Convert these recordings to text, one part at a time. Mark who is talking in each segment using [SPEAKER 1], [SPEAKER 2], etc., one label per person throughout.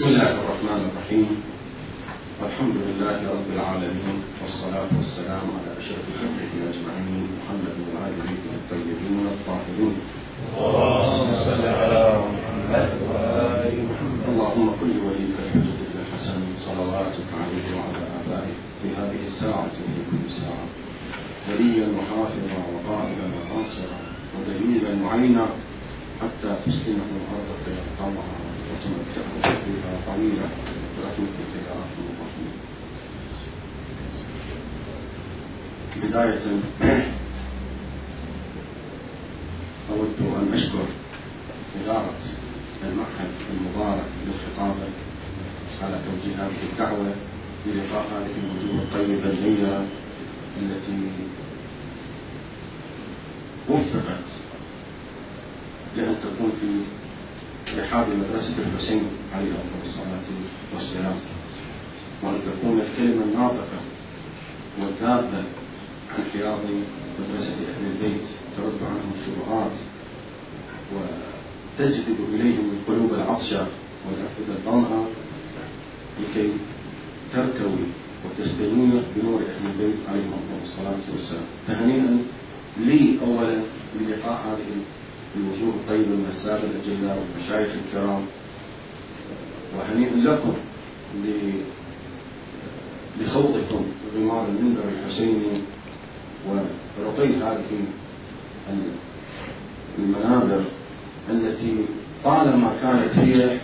[SPEAKER 1] بسم الله الرحمن الرحيم. الحمد لله رب العالمين والصلاة والسلام على أشرف خلقه أجمعين محمد وآله الطيبين الطاهرين.
[SPEAKER 2] اللهم صل على محمد وآل محمد
[SPEAKER 1] اللهم كل وليك الحجة الحسن صلواتك عليه وعلى آبائه في هذه الساعة وفي كل ساعة. وليا وحافظا وقائدا وناصرا ودليلا معينا حتى تسكنه أرضك يرحمها بداية أود أن أشكر إدارة المعهد المبارك للخطابة على توجيهات الدعوة للقاء هذه الوجوه الطيبة النيرة التي وفقت لأن تكون في رحاب مدرسة الحسين عليه أفضل الصلاة والسلام. وأن تكون الكلمة الناطقة والذابة عن حياض مدرسة أهل البيت ترد عنهم الشبهات وتجذب إليهم القلوب العطشة والأفئدة الظمأة لكي ترتوي وتستنير بنور أهل البيت عليهم أفضل الصلاة والسلام. فهنيئا لي أولا بلقاء هذه الوجوه الطيبة من السادة الأجلاء والمشايخ الكرام. وهنيئا لكم لخوضكم غمار المنبر الحسيني ورقي هذه المنابر التي طالما كانت هي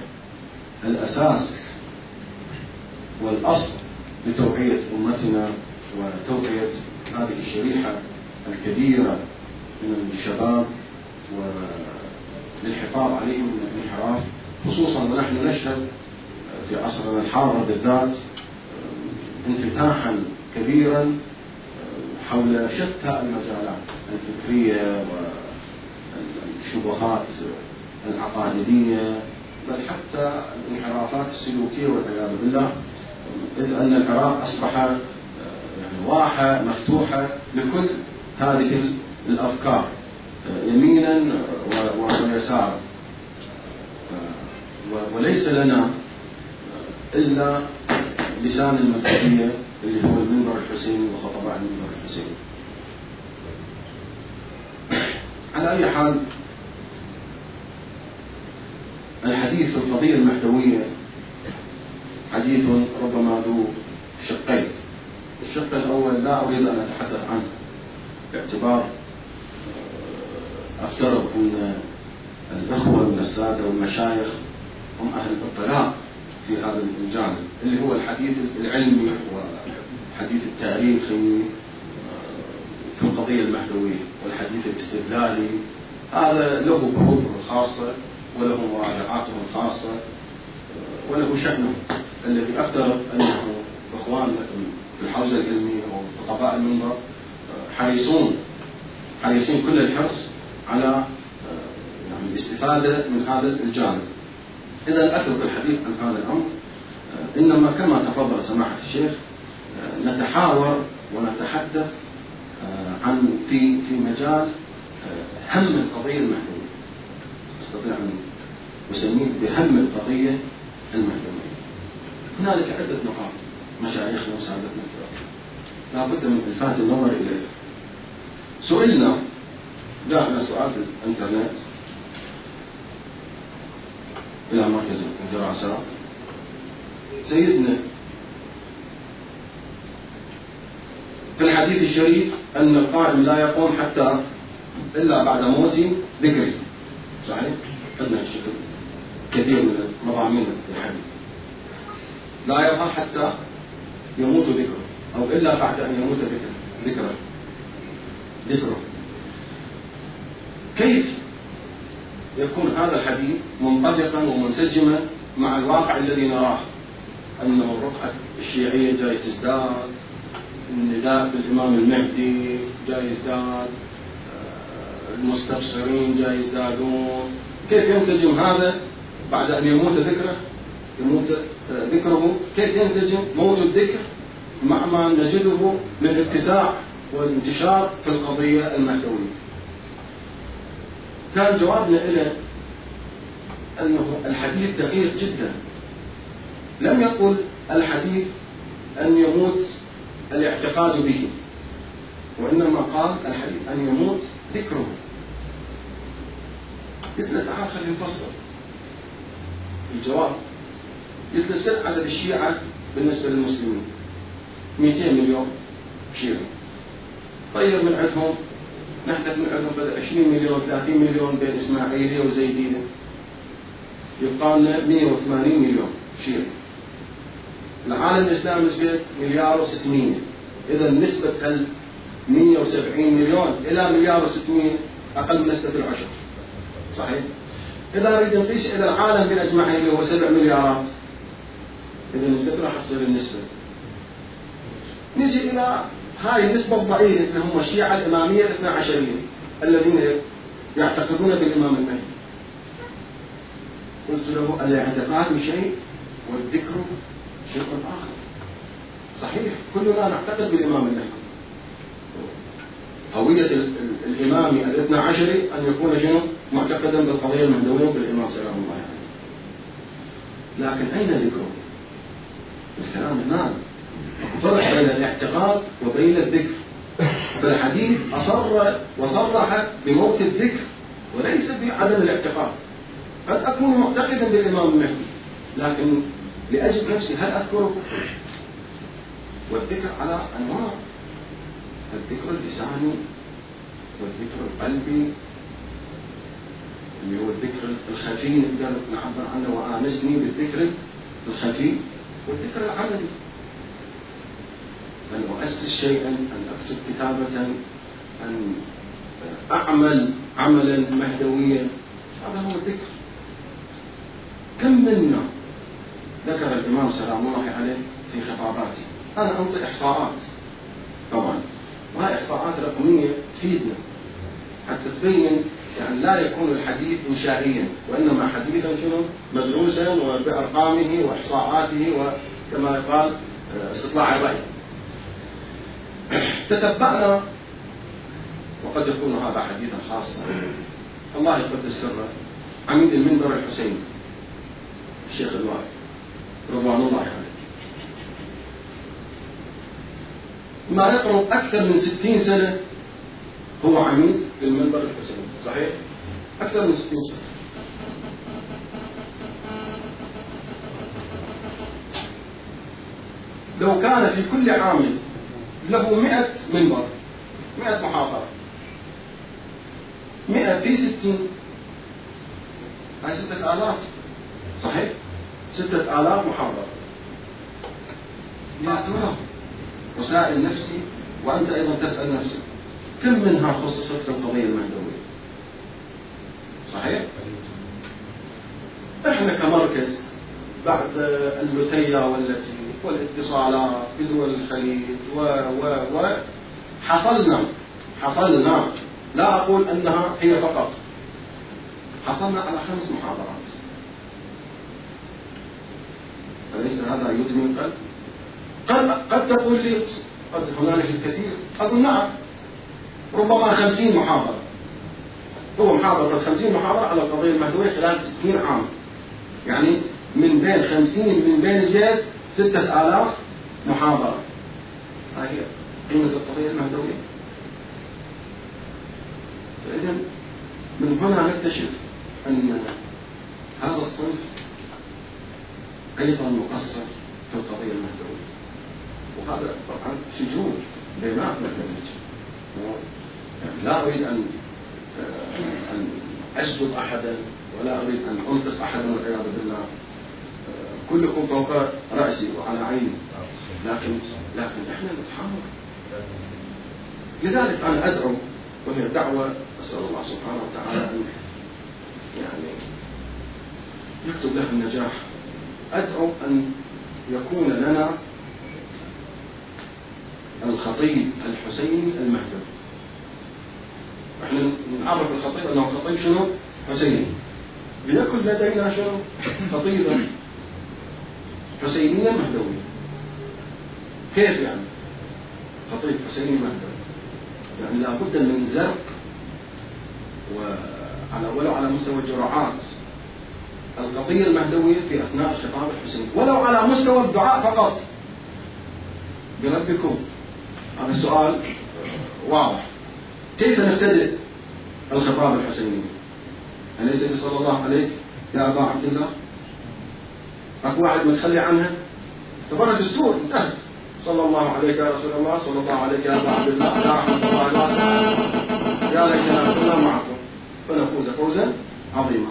[SPEAKER 1] الأساس والأصل لتوعية أمتنا وتوعية هذه الشريحة الكبيرة من الشباب وللحفاظ عليهم من الانحراف خصوصا ونحن نشهد في عصرنا الحاضر بالذات انفتاحا كبيرا حول شتى المجالات الفكرية والشبهات العقائدية بل حتى الانحرافات السلوكية والعياذ بالله. إذ أن العراق أصبح يعني واحة مفتوحة لكل هذه الأفكار. يمينا ويسارا وليس لنا إلا لسان المركزيه اللي هو المنبر الحسيني وخطباء المنبر الحسيني. على أي حال الحديث في القضية المحتويه حديث ربما ذو شقين. الشق الأول لا أريد أن أتحدث عنه باعتبار افترض ان الأخوة من الساده والمشايخ هم أهل الاطلاع في هذا الجانب اللي هو الحديث العلمي والحديث التاريخي في القضية المهدوية والحديث الاستدلالي. هذا له بحوثه الخاصه وله مراجعاته الخاصة وله شأنه. الذي أفترض أنه اخواننا في الحوزة العلمية أو خطباء المنبر حريصون حريصين كل الحرص على يعني الاستفادة من هذا الجانب. إذا أترك الحديث عن هذا الأمر إنما كما تفضل سماحة الشيخ نتحاور ونتحدث عن في في مجال هم القضية المهدوية أستطيع أن أسميه بهم القضية المهدوية هنالك عدة نقاط مشايخنا وسادتنا لا بد من إلفات النظر إليها. سئلنا جاءنا سؤال في الإنترنت. إلى مركز الدراسات. سيدنا في الحديث الشريف أن القائم لا يقوم حتى إلا بعد موت ذكره. صحيح؟ عندنا الشكل كثير من مضامين الحديث. لا يبقى حتى يموت ذكره أو إلا بعد أن يموت ذكره. ذكره. كيف يكون هذا الحديث منطبقا ومنسجما مع الواقع الذي نراه؟ أن الرقعة الشيعية جاي تزداد النداء بالإمام المهدي جاي يزداد المستبصرين جاي يزدادون كيف ينسجم هذا بعد أن يموت ذكره؟ يموت ذكره. كيف ينسجم موت الذكر؟ مع ما نجده من اتساع وانتشار في القضية المهدوية كان جوابنا له أنه الحديث دقيق جدا. لم يقل الحديث أن يموت الاعتقاد به وإنما قال الحديث أن يموت ذكره. قلت له تعال خلينا نفصل الجواب. قلت له سل عدد الشيعة بالنسبة للمسلمين. 200 مليون شيعي طيب من عندهم؟ نحتاج من عندهم 20 مليون 30 مليون بين إسماعيلية وزيدية يبقى لنا 180 مليون شيعي العالم الإسلامي نسبة مليار و600 إذا نسبة ال 170 مليون إلى مليار و600 أقل من نسبة العشر. صحيح؟ إذا نريد نقيس إلى العالم بأجمعه اللي هو 7 مليارات. إذا قد راح تصير النسبة؟ نجي إلى هاي النسبة الضئيلة اللي هم الشيعة الإمامية الاثنا عشرية الذين يعتقدون بالإمام المهدي قلت له الاعتقاد شيء والذكر شيء آخر. صحيح كلنا نعتقد بالإمام المهدي هوية الإمام الإثنى عشري أن يكون شنو؟ معتقدا بالقضية المهدوية بالإمام سلام الله عليه. لكن أين ذكره؟ الكلام هناك فرق بين الاعتقاد وبين الذكر. فالحديث أصر وصرح بموت الذكر وليس بعدم الاعتقاد. قد أكون معتقدا بالإمام المهدي لكن لأجل نفسي هل أذكره والذكر على أنواع الذكر اللساني والذكر القلبي اللي هو الذكر الخفي نقدر نعبر عنه وآنسني بالذكر الخفي والذكر العملي. أن أؤسس شيئا أن أكتب كتابة أن أعمل عملا مهدويا. هذا هو الذكر. كم منا ذكر الإمام سلام الله عليه في خطاباته؟ أنا أنطي إحصاءات طبعا. وهي إحصاءات رقمية تفيدنا. حتى تبين يعني لا يكون الحديث إنشائيا وإنما حديثا شنو؟ مدروسا وبأرقامه وإحصاءاته وكما يقال استطلاع الرأي. تتبعنا. وقد يكون هذا حديثا خاصا. الله يقدس سره عميد المنبر الحسين. الشيخ الوائل. رضوان الله عليه. ما يقرب أكثر من ستين سنة هو عميد للمنبر الحسين. صحيح؟ أكثر من ستين سنة. لو كان في كل عام له مئة منبر مئة محاضرة. مئة في ستين. هاي ستة آلاف. صحيح؟ ستة آلاف محاضرة. يا وسائل نفسي وأنت أيضا تسأل نفسك كم منها خصصت للقضية المهدوية صحيح؟ إحنا كمركز بعد اللوتية والتي والاتصالات بدول الخليج و و و. حصلنا حصلنا. لا أقول أنها هي فقط. حصلنا على خمس محاضرات. أليس هذا يدمي القلب؟ قد قد تقول لي قد هنالك الكثير. أقول نعم. ربما خمسين محاضرة. هو محاضرة خمسين محاضرة على القضية المهدوية خلال ستين عام. يعني من بين خمسين من بين الجهات ستة آلاف محاضرة. هاي هي. قيمة القضية المهدوية فإذا من هنا نكتشف أن هذا الصنف أيضا مقصر في القضية المهدوية. وهذا طبعا شجون بيناتنا يعني لا أريد أن أن أجذب أحدا ولا أريد أن أنقص أحدا والعياذ بالله. كلكم فوق رأسي وعلى عيني. لكن لكن إحنا نتحاور. لذلك أنا أدعو وهي دعوة أسأل الله سبحانه وتعالى أن يعني يكتب له النجاح. أدعو أن يكون لنا الخطيب الحسيني المهدوي إحنا نعرف الخطيب أنه خطيب شنو؟ حسيني ليكن لدينا شنو؟ خطيبا حسينية مهدوية كيف يعني خطيب حسيني مهدوي يعني لابد من زرق وعلى ولو على مستوى الجرعات القضية المهدوية في أثناء الخطاب الحسيني ولو على مستوى الدعاء فقط. بربكم هذا السؤال واضح. كيف نبتدئ الخطاب الحسيني أليس بصلى الله عليك يا أبا عبد الله؟ واحد متخلي عنها؟ تبرع دستور انتهت. صلى الله عليك يا رسول الله صلى الله عليك يا أبا عبد الله يا رحمة الله يا ليتنا كنا معكم فنفوز فوزا عظيما.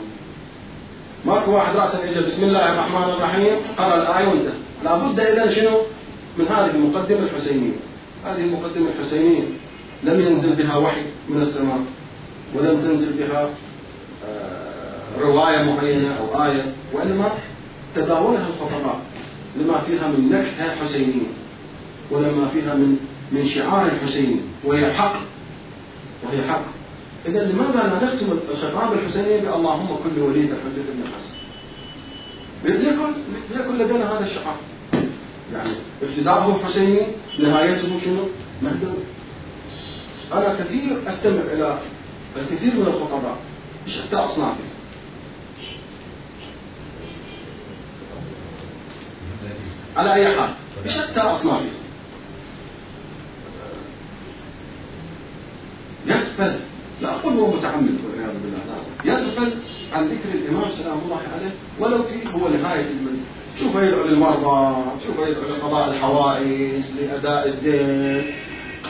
[SPEAKER 1] ماكو واحد راسا اجى بسم الله الرحمن الرحيم قرأ الآية وانتهى. لابد اذا شنو؟ من هذه المقدمة الحسينية. هذه المقدمة الحسينية لم ينزل بها وحي من السماء ولم تنزل بها آه، رواية معينة أو آية وإنما تداولها الخطباء لما فيها من نكهه حسينيه ولما فيها من من شعار حسيني وهي حق. وهي حق. إذا لماذا لا نختم الخطاب الحسيني بألهم كل وليد الحجة بن حسن؟ ليكن ليكن لدينا هذا الشعار. يعني ابتداؤه حسيني نهايته شنو؟ مهدوي أنا كثير أستمع إلى الكثير من الخطباء بشتى أصنافهم. على أي حال بشتى أصنافهم يغفل لا أقول هو متعمد والعياذ بالله لا. يغفل عن ذكر الإمام سلام الله عليه ولو في هو نهاية المن شوف يدعو للمرضى شوف يدعو لقضاء الحوائج لأداء الدين.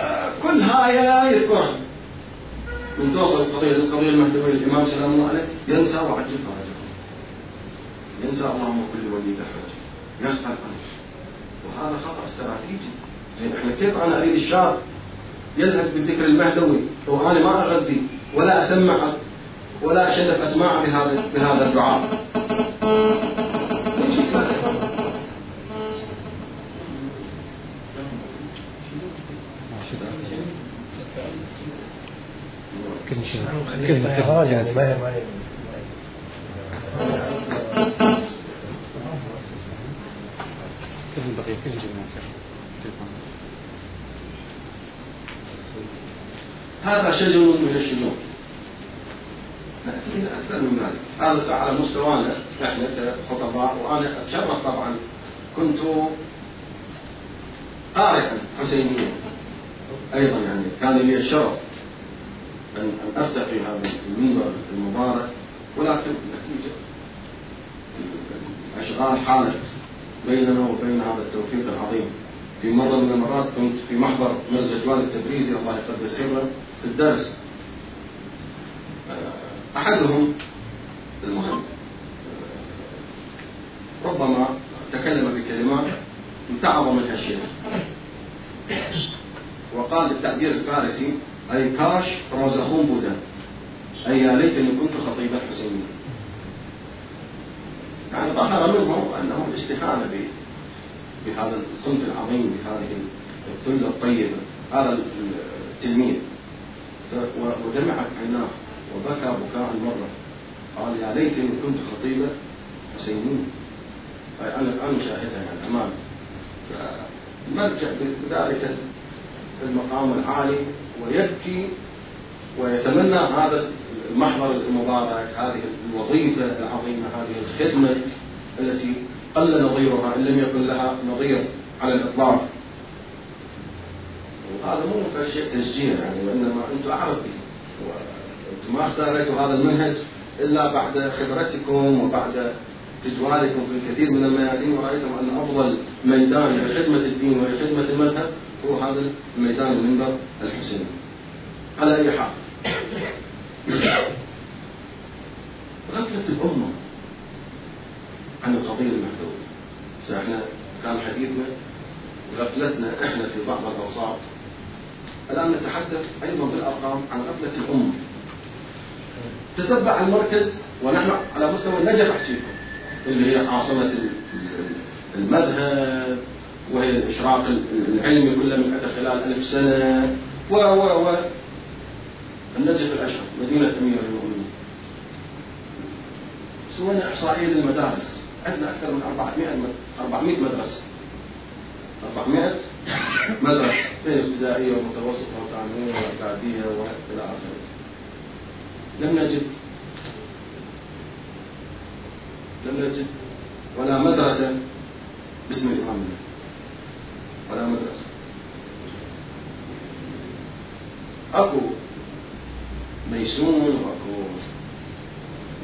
[SPEAKER 1] آه كل هاي يذكرها. من توصل القضية القضية المهدوية الإمام سلام الله عليه ينسى وعجل فرجه. ينسى اللهم كل ولي حاجة يغفل عنه. وهذا خطأ استراتيجي. يعني إحنا كيف أنا أريد الشاب يذهب بالذكر المهدوي وأنا ما أغذي ولا أسمع ولا اشدف أسماع بهذا بهذا الدعاء؟
[SPEAKER 3] كلمة كلمة بقية كل
[SPEAKER 1] هذا شجر من الشجور نأتي إلى أكثر من ذلك. هذا على مستوانا نحن كخطباء وأنا أتشرف طبعا. كنت قارئا حسينيا. أيضا يعني كان لي الشرف أن أن أرتقي هذا المنبر المبارك. ولكن نتيجة أشغال حالت بيننا وبين هذا التوفيق العظيم. في مرة من المرات كنت في محضر مرزا جواد التبريزي الله يقدس سره في الدرس. أحدهم المهم ربما تكلم بكلمات امتعظ منها الشيخ. وقال بالتعبير الفارسي أي كاش روزخون بودا. أي يا ليتني كنت خطيبا حسينيا يعني ظهر منه أنه الاستهانة بهذا الصنف العظيم بهذه الثلة الطيبة هذا التلميذ. ودمعت عيناه وبكى بكاء مرة قال يا ليتني كنت خطيبا حسينيا أنا الآن شاهدها يعني أمامي نرجع بذلك المقام العالي ويبكي ويتمنى هذا المحضر المبارك هذه الوظيفة العظيمة هذه الخدمة التي قل نظيرها إن لم يكن لها نظير على الإطلاق. وهذا مو شيء تشجيع يعني وإنما أنتم أعرف به وأنتم ما اختاريتوا هذا المنهج إلا بعد خبرتكم وبعد تجوالكم في الكثير من الميادين. ورأيتم أن أفضل ميدان لخدمة الدين ولخدمة المذهب هو هذا الميدان المنبر الحسيني. على أي حال. غفلة الأمة عن القضية المحدودة. إحنا كان حديثنا غفلتنا إحنا في بعض الأوساط. الآن نتحدث أيضا بالأرقام عن غفلة الأمة. تتبع المركز ونحن على مستوى النجف أحكيكم. اللي هي عاصمة المذهب وهي الإشراق العلمي كل من أتى خلال ألف سنة و و و النجف الأشهر مدينة أمير المؤمنين. سوينا إحصائية للمدارس عندنا أكثر من 400 400 مدرسة. 400 مدرسة. بين ابتدائية ومتوسطة وثانوية وإعدادية وإلى آخره. لم نجد لم نجد ولا مدرسة باسم الإمام. ولا مدرسة. أكو ميسون وأكو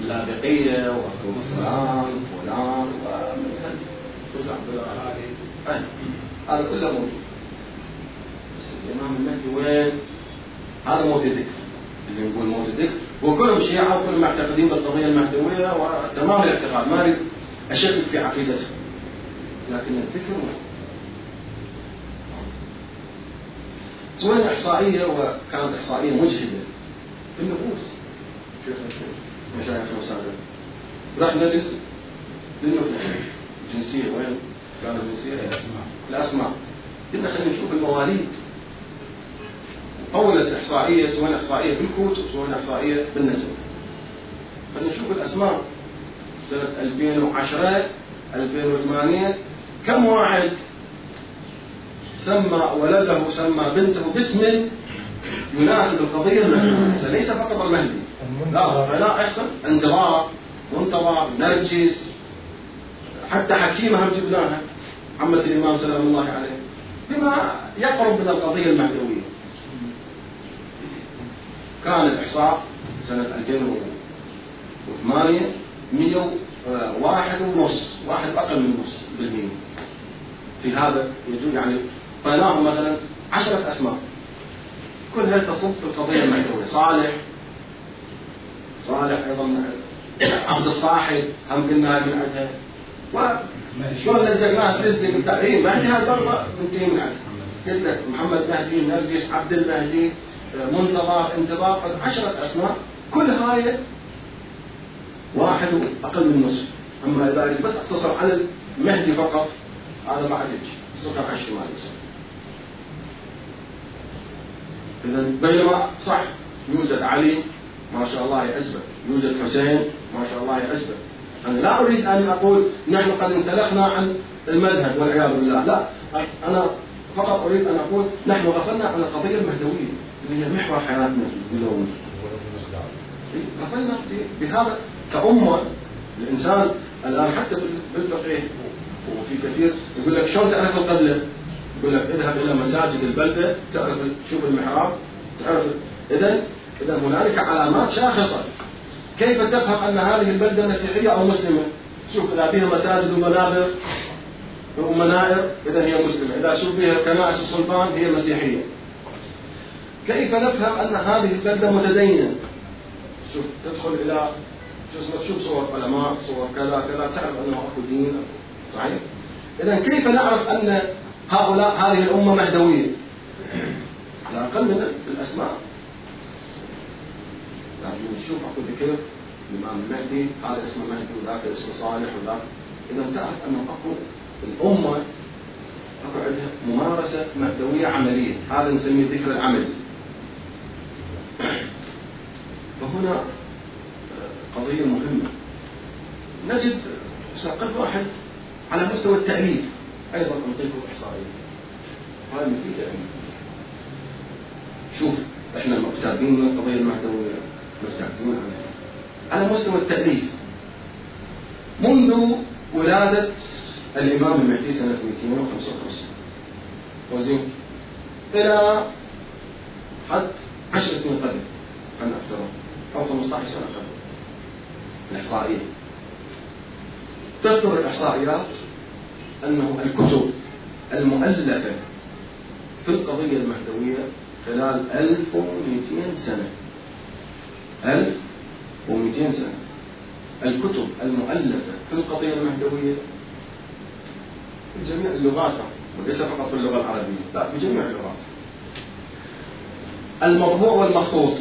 [SPEAKER 1] اللاذقية وأكو مصران وفلان ومن هذه خالد. هذا كله موجود. بس الإمام المهدي وين؟ هذا موت ذكر اللي نقول موت ذكر وكلهم شيعة وكلهم معتقدين بالقضية المهدوية وتمام الاعتقاد. ما أريد أشكك في عقيدتهم. لكن الذكر سوينا إحصائية وكانت إحصائية مجهدة. في النفوس مشايخنا وسادة رحنا لل... للنفوس الجنسية وين؟ كانت الجنسية الأسماء. الأسماء. قلنا خلينا نشوف المواليد. طولت الإحصائية سوينا إحصائية بالكوت وسوينا إحصائية بالنجم. خلينا نشوف الأسماء. سنة 2010 2008 كم واحد سمى ولده سمى بنته باسم يناسب القضية المهدية ليس فقط المهدي. لا فلا أحسن. انتظار منتظر نرجس. حتى حكيمة هم جبناها عمة الإمام سلام الله عليه بما يقرب من القضية المهدوية. كان الإحصاء سنة 2008 101 ونص واحد أقل من نص بالمية في هذا يجوز يعني طيناهم مثلا عشرة أسماء. كلها تصب في القضية المحتوية صالح. صالح أيضا. عبد الصاحب هم قلنا من عندها وشلون لزقناها تلزق التعريف مهدي هذا برضه منتهي من عنده قلت لك محمد مهدي نرجس عبد المهدي منتظر انتظار عشرة أسماء. كل هاي واحد أقل من نصف. أما إذا بس أقتصر على المهدي فقط هذا ما عاد يجي صفر على الشمال. يصير إذا بينما صح يوجد علي ما شاء الله يعجبك. يوجد حسين ما شاء الله يعجبك. أنا لا أريد أن أقول نحن قد انسلخنا عن المذهب والعياذ بالله. لا أنا فقط أريد أن أقول نحن غفلنا عن القضية المهدوية اللي هي محور حياتنا اليوم. غفلنا بهذا كأمة. الإنسان الآن حتى بالفقه وفي كثير يقول لك شلون تعرف القبلة؟ يقول لك اذهب إلى مساجد البلدة تعرف تشوف المحراب تعرف إذا إذا هنالك علامات شاخصة كيف تفهم أن هذه البلدة مسيحية أو مسلمة؟ شوف إذا فيها مساجد ومنابر ومنائر إذا هي مسلمة إذا شوف فيها كنائس وصلبان هي مسيحية كيف نفهم أن هذه البلدة متدينة؟ شوف تدخل إلى تشوف صور علماء صور كذا كذا تعرف أنه أكو دين صحيح؟ إذا كيف نعرف أن هؤلاء هذه الأمة مهدوية؟ على الأقل من الأسماء. لكن نشوف أكو ذكر الإمام المهدي هذا اسمه مهدي وذاك اسمه صالح وذاك. إذا تعرف أنه أكو الأمة أكو عندها ممارسة مهدوية عملية. هذا نسميه الذكر العملي فهنا قضية مهمة. نجد قد واحد على مستوى التأليف. أيضا أنطيكم إحصائية هذا مفيدة. شوف إحنا مكتابين من القضية المهدوية مرتاحين عليها. على مستوى التأليف منذ ولادة الإمام المهدي سنة 255 وزين إلى حد 10 سنين قبل خلينا أكثر أو 15 سنة قبل. الإحصائية. تذكر الإحصائيات أنه الكتب المؤلفة في القضية المهدوية خلال 1200 سنة. 1200 سنة. الكتب المؤلفة في القضية المهدوية بجميع اللغات وليس فقط في اللغة العربية لا بجميع اللغات. المطبوع والمخطوط.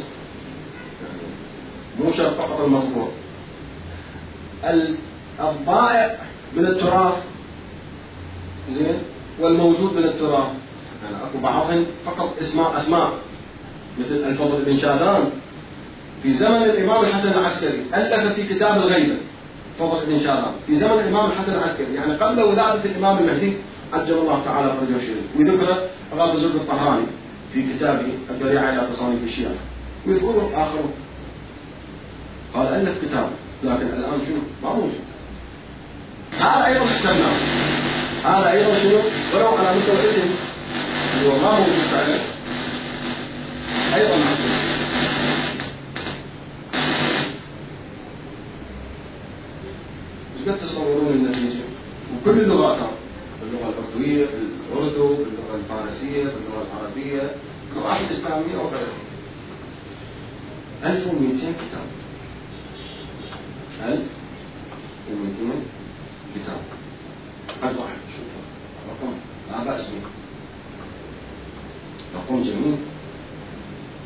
[SPEAKER 1] مو شرط فقط المطبوع الضائع من التراث زين والموجود من التراث يعني أكو بعضهم فقط اسماء أسماء مثل الفضل بن شاذان. في زمن الإمام الحسن العسكري الف في كتاب الغيبة؟ فضل بن شاذان. في زمن الإمام الحسن العسكري يعني قبل ولادة الإمام المهدي عجل الله تعالى فرجه الشريف وذكر غاب زرق الطهراني في كتابه الذريعة إلى تصانيف الشيعة. ويذكره اخرون قال ألف كتاب لكن الآن شنو؟ ما موجود. هذا أيضا حسبناه هذا أيضا شنو ولو على مستوى الاسم. اللي هو ما موجود فعلا أيضا محسوب إيش قد تصورون النتيجه؟ وكل اللغات اللغة الأردوية الأردو باللغة الفارسية باللغة العربية. اللغات الاسلاميه وغيرها 1200 كتاب. 1200 كتاب. هذا واحد. رقم لا بأس به. رقم جميل.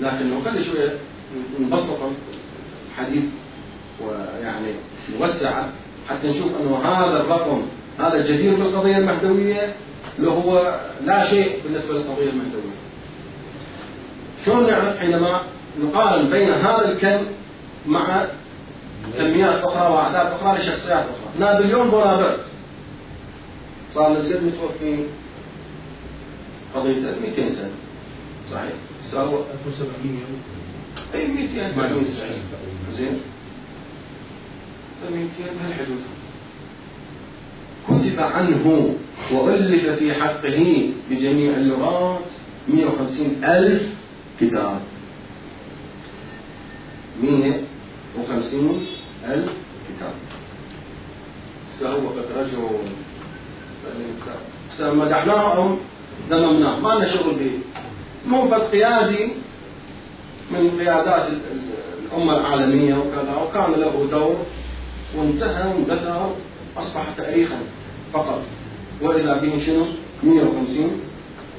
[SPEAKER 1] لكن لو خلي شوية نبسط الحديث ويعني نوسعه حتى نشوف أنه هذا الرقم هذا جدير بالقضية المهدوية اللي هو لا شيء بالنسبة للقضية المهدوية. شلون نعرف حينما نقارن بين هذا الكم مع كميات أخرى وأعداد أخرى لشخصيات أخرى؟ نابليون بونابرت صار له قد متوفي قضية 200 سنة. صحيح. صار
[SPEAKER 2] 1700
[SPEAKER 1] أي 200 98 زين. 200 بهالحدود كتب عنه وألف في حقه بجميع اللغات 150 ألف كتاب. 150 ألف كتاب. سهو قد رجل سواء مدحناه أو ذممناه ما لنا شغل به. منفذ قيادي من قيادات الأمة العالمية وكذا وكان له دور وانتهى واندثر أصبح تاريخا فقط. وإذا به شنو؟ 150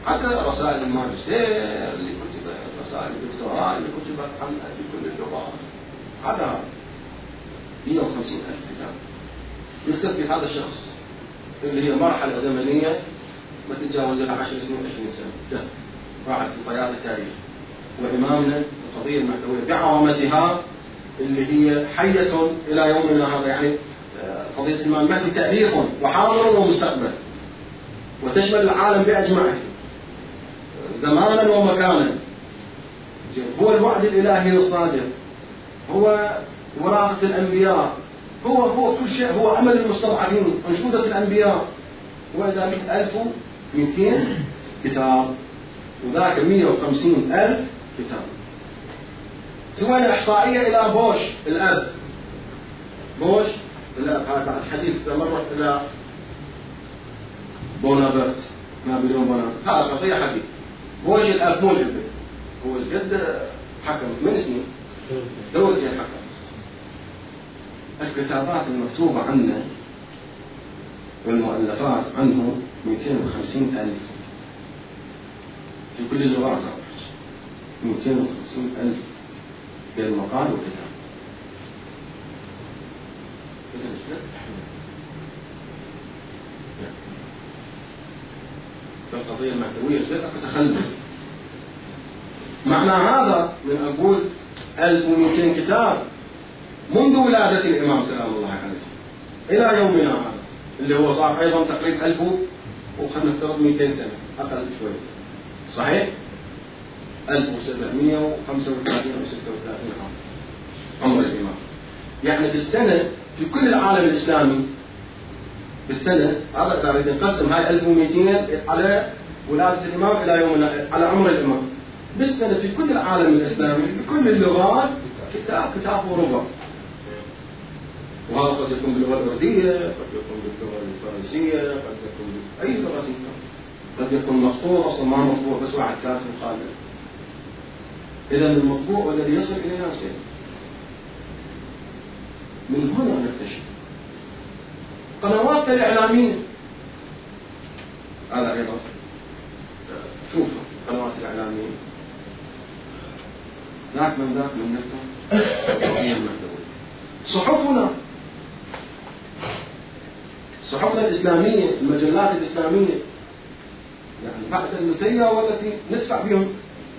[SPEAKER 1] حتى رسائل الماجستير اللي كتبت رسائل الدكتوراه اللي كتبت عنها في كل اللغات هذا 150 ألف كتاب. يكتب في هذا الشخص. اللي هي مرحلة زمنية ما تتجاوز 10 سنين 20 سنة. جهد راحت في طيات التاريخ. وإمامنا القضية المحتوية بعظمتها اللي هي حية إلى يومنا هذا يعني قضية الإمام المهدي تاريخ وحاضر ومستقبل. وتشمل العالم بأجمعه. زمانا ومكانا. هو الوعد الإلهي الصادق. هو وراثة الأنبياء. هو هو كل شيء هو أمل المستضعفين أنشودة الأنبياء. وإذا بك 1200 كتاب. وذاك 150 ألف كتاب. سوينا إحصائية إلى بوش الأب. بوش الأب. هذا بعد حديث مرة إلى بونابرت. نابليون بونابرت. هذا قضية حديث. بوش الأب مو الابن هو الجد حكم. ثمان سنين دولتين حكم. الكتابات المكتوبة عنه والمؤلفات عنه 250 ألف. في كل اللغات 250 ألف. بين مقال وكتاب. فالقضية المعنوية؟ قد تخلف. معنى هذا من أقول 1200 كتاب. منذ ولادة الإمام سلام الله عليه. إلى يومنا هذا اللي هو صار أيضا تقريبا 1000 وخلينا نفترض 200 سنة أقل شوي. صحيح؟ 1735 أو 36 عام. عمر الإمام. يعني بالسنة في كل العالم الإسلامي بالسنة هذا إذا نريد نقسم هاي 1200 على ولادة الإمام إلى يومنا على عمر الإمام. بالسنة في كل العالم الإسلامي بكل اللغات كتاب كتاب وربع. وهذا قد يكون باللغة الأردية قد يكون باللغة الفرنسية قد يكون بأي لغة كان قد يكون مخطوط أصلا ما مطبوع بس واحد كاتب خالد إذا المطبوع والذي يصل إلينا شيء. من هنا نكتشف. قنواتنا الإعلامية. هذا أيضا. شوف القنوات الإعلامية. ذاك من ذاك من نفسه. صحفنا. صحفنا الإسلامية المجلات الإسلامية يعني بعد المثية والتي ندفع بهم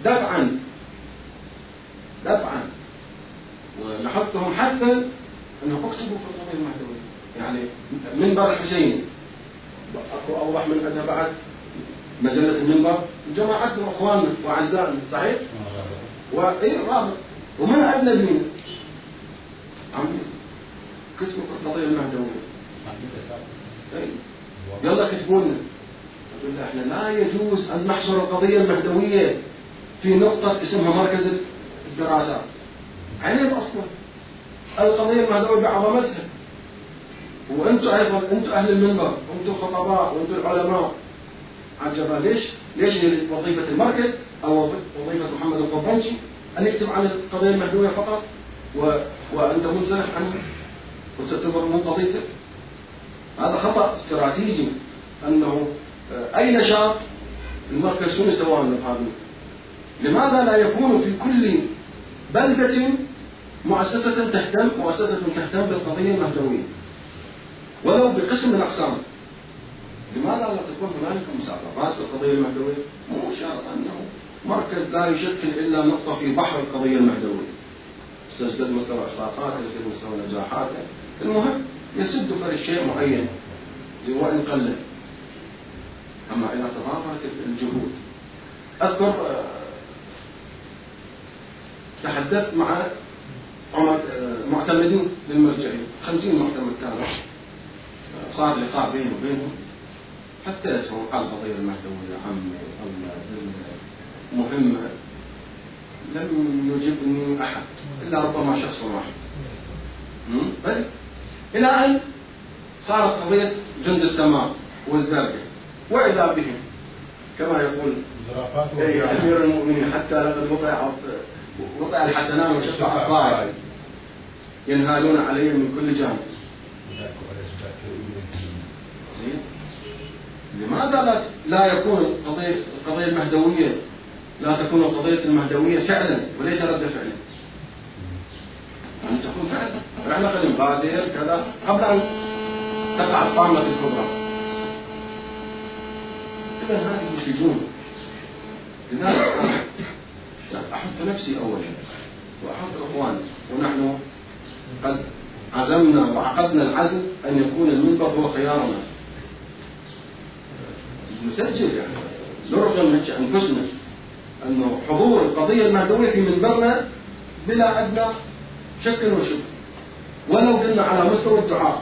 [SPEAKER 1] دفعا دفعا. ونحثهم حتى أنه أكتبوا في القضية المهدوية يعني منبر الحسين أكو أوضح من عندنا بعد مجلة المنبر. جماعتنا وأخواننا وأعزائنا صحيح؟ وإيه رابط ومن أجنبينا عم كتبوا في القضية المهدوية إيه. يلا كتبوا لنا يقول له إحنا لا يجوز ان نحصر القضية المهدوية في نقطة اسمها مركز الدراسات عيب أصلا. القضية المهدوية بعظمتها وأنتم أيضا أنتم أهل المنبر وأنتم الخطباء وأنتم العلماء. عجبا ليش؟ ليش وظيفة المركز أو وظيفة محمد القبنجي أن يكتب عن القضية المهدوية فقط؟ و... وأنت منسلخ عنها؟ وتعتبر من قضيتك هذا خطأ استراتيجي أنه آه، أي نشاط المركز شنو سوى لنا لماذا لا يكون في كل بلدة مؤسسة تهتم مؤسسة تهتم بالقضية المهدوية؟ ولو بقسم من الأقسام. لماذا لا تكون هنالك مسابقات في القضية المهدوية؟ مو شرط أنه مركز لا يشكل إلا نقطة في بحر القضية المهدوية. تزداد مستوى يزداد مستوى نجاحاته المهم يسد فرق شيء معين وإن قل أما إذا تضافرت الجهود. أذكر آه، تحدثت مع آه، معتمدين للمرجعين خمسين معتمد كانوا صار لقاء بيني وبينهم. حتى قال القضية المهدوية عمي مهمة لم يجبني أحد إلا ربما شخص واحد. طيب. إلى أن صارت قضية جند السماء والزرقاء وإذا بهم كما يقول أي أمير المؤمنين حتى لقد وقع وقع الحسنان وشفع أطفال ينهالون علي من كل جانب. لماذا لا لا يكون القضية القضية المهدوية لا تكون القضية المهدوية فعلا وليس رد فعلا؟ أن تكون فعلا. فعلا قد نبادر كذا. قبل أن تقع الطامة الكبرى. إذا هذه سجون لذلك أحط نفسي أولا. وأحط إخواني. ونحن قد عزمنا وعقدنا العزم أن يكون المنبر هو خيارنا. نسجل يعني. نرغم أنفسنا أنه حضور القضية المهدوية في منبرنا بلا أدنى شك وشك ولو قلنا على مستوى الدعاء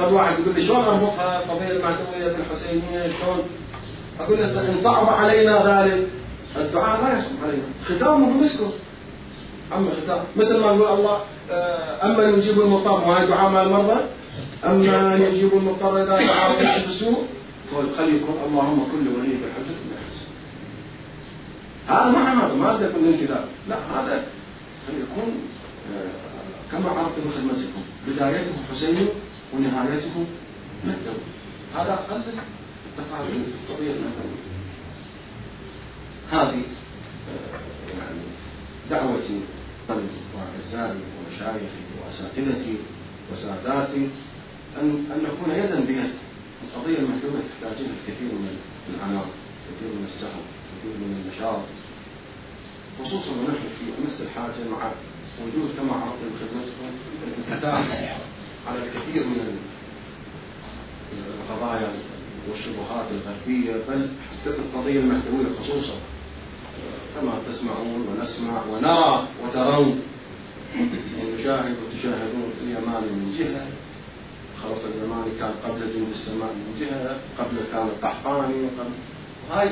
[SPEAKER 1] قد واحد يقول لي شلون اربطها القضية المهدويه بالحسينيه شلون؟ أقول له إن صعب علينا ذلك. الدعاء ما يصعب علينا. ختامه مسكر. أما ختام مثل ما يقول الله آه، أما يجيب المضطر. وهي دعاء مع المرضى؟ أما أن يجيب المضطر إذا دعا بالسوء يكون اللهم كل ولي بحجة بحسن هذا ما هذا ما يكون انكذاب لا هذا يكون كما عرفتم خدمتكم. بدايته حسين ونهايته مهدوي هذا أقل التقارير في القضية المهدوية هذه يعني دعوتي وأعزائي ومشايخي وأساتذتي وساداتي أن أن نكون يدا بيد. القضية المهدومة تحتاج إلى الكثير من العناء كثير من السهر كثير من النشاط خصوصا ونحن في أمس الحاجة مع وجود كما عرفت بخدمتكم الانفتاح على الكثير من القضايا والشبهات الغربية بل حتى في القضية المهدوية خصوصا. كما تسمعون ونسمع ونرى وترون ونشاهد وتشاهدون اليمان من جهة. خلص اليماني كان قبل جند السماء من جهة قبل كان القحطاني هاي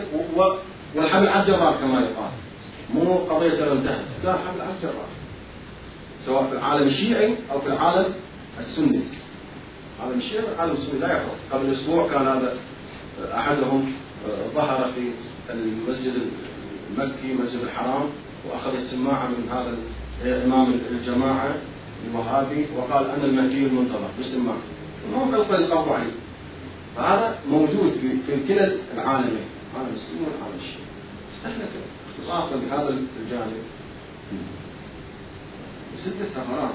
[SPEAKER 1] والحمل على الجرار كما يقال. مو قضية انتهت لا حمل على الجرار سواء في العالم الشيعي أو في العالم السني. العالم الشيعي والعالم السني لا يفرق قبل أسبوع كان هذا أحدهم آه، ظهر في المسجد المكي مسجد الحرام وأخذ السماعة من هذا إمام الجماعة الوهابي وقال أنا المهدي المنتظر بالسماعة المهم ألقى القبض عليه. فهذا موجود في في كلا العالمين العالم السني والعالم الشيعي. إحنا اختصاصا بهذا الجانب. ستة ثغرات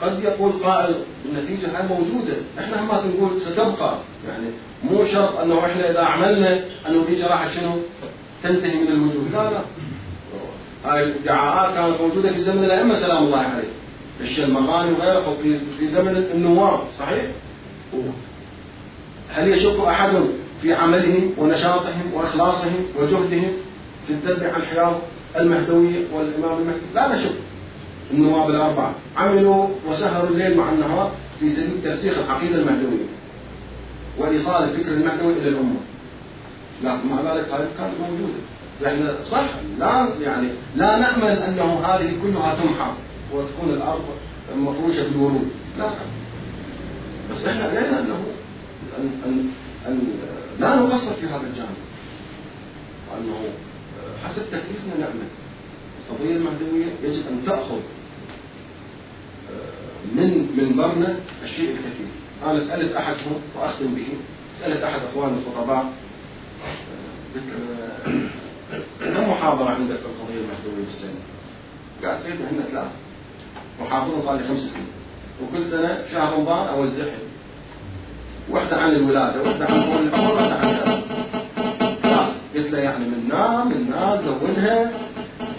[SPEAKER 1] قد يقول قائل النتيجة هاي موجودة. إحنا ما نقول ستبقى. يعني مو شرط أنه إحنا إذا عملنا أنه النتيجة راح شنو؟ تنتهي من الوجود. لا لا. هاي الادعاءات كانت موجودة في زمن الأئمة سلام الله عليه الشلمغاني وغيره في زمن النواب صحيح؟ هل يشك أحد في عملهم ونشاطهم وإخلاصهم وجهدهم في الذب عن المهدوية والإمام المهدي لا نشك. النواب الأربعة. عملوا وسهروا الليل مع النهار في سبيل ترسيخ العقيدة المهدوية وإيصال الفكر المعنوي إلى الأمة. لكن مع ذلك هذه كانت موجودة. إحنا صح لا يعني لا نأمل أنه هذه كلها تمحى وتكون الأرض مفروشة بالورود. لا. بس إحنا علينا أنه أن, أن, أن لا نقصر في هذا الجانب. وأنه حسب تكليفنا نعمل القضية المهدوية يجب أن تأخذ من منبرنا الشيء الكثير. أنا سألت أحدهم وأختم به. سألت أحد أخواننا الخطباء. كم محاضرة عندك القضية المهدوية بالسنة؟ قال سيدنا عندنا ثلاث محاضرة صار لي خمس سنين. وكل سنة شهر رمضان أوزعها. واحدة عن الولادة واحدة عن طول العمر واحدة عن قلت له يعني منا منا زودها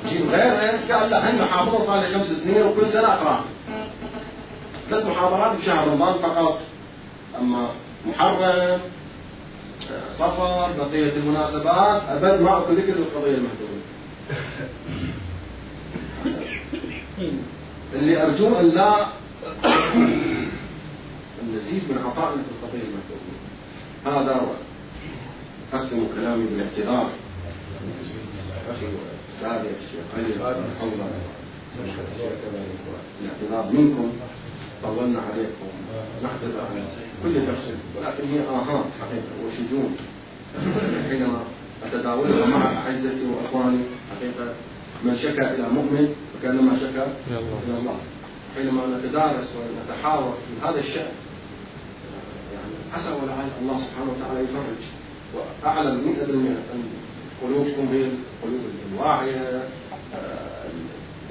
[SPEAKER 1] جيب غيرها. قال لا عندنا محاضرة صار لي خمس سنين وكل سنة أقرأ ثلاث محاضرات بشهر رمضان فقط. أما محرم صفر بقية المناسبات أبد ما أكو ذكر للقضية المهدوية اللي أرجوه أن لا نزيد من عطائنا في القضية المهدوية هذا أختم كلامي بالاعتذار. أخي وأستاذي الشيخ علي الاعتذار منكم. طولنا عليكم. نختبر عن كل درس. ولكن هي آهات حقيقة وشجون. حينما أتداولها مع أعزتي وأخواني حقيقة من شكا إلى مؤمن فكأنما شكا إلى الله. حينما نتدارس ونتحاور في هذا الشأن يعني عسى ولعل الله سبحانه وتعالى يفرج. وأعلم 100% أن قلوبكم هي القلوب الواعية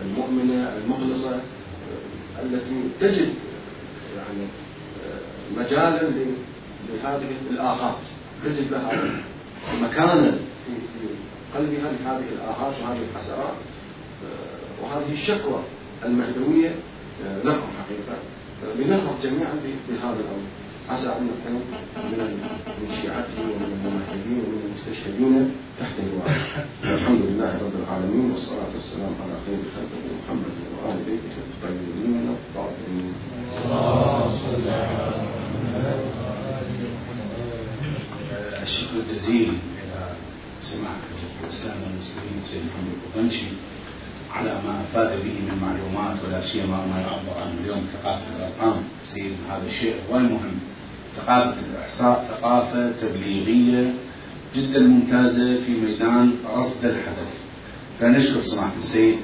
[SPEAKER 1] المؤمنة المخلصة التي تجد يعني مجالا لهذه الآهات تجد لها مكانا في قلبها لهذه الآهات وهذه الحسرات وهذه الشكوى المهدوية لكم حقيقة لننهض جميعا بهذا الأمر. عسى أن نكون من شيعته ومن الممهدين ومن المستشهدين تحت لواء الحمد لله رب العالمين والصلاة والسلام على خير خلقه محمد وآل بيته الطيبين الطاهرين.
[SPEAKER 4] الشكر الجزيل إلى سماحة الإسلام والمسلمين سيد محمد القطنشي على ما افاد به من معلومات ولا سيما ما يعبر عنه اليوم ثقافة الأرقام. سيد هذا الشيء هو المهم ثقافة الإحصاء ثقافة تبليغية جدا ممتازة في ميدان رصد الحدث. فنشكر سماحه السيد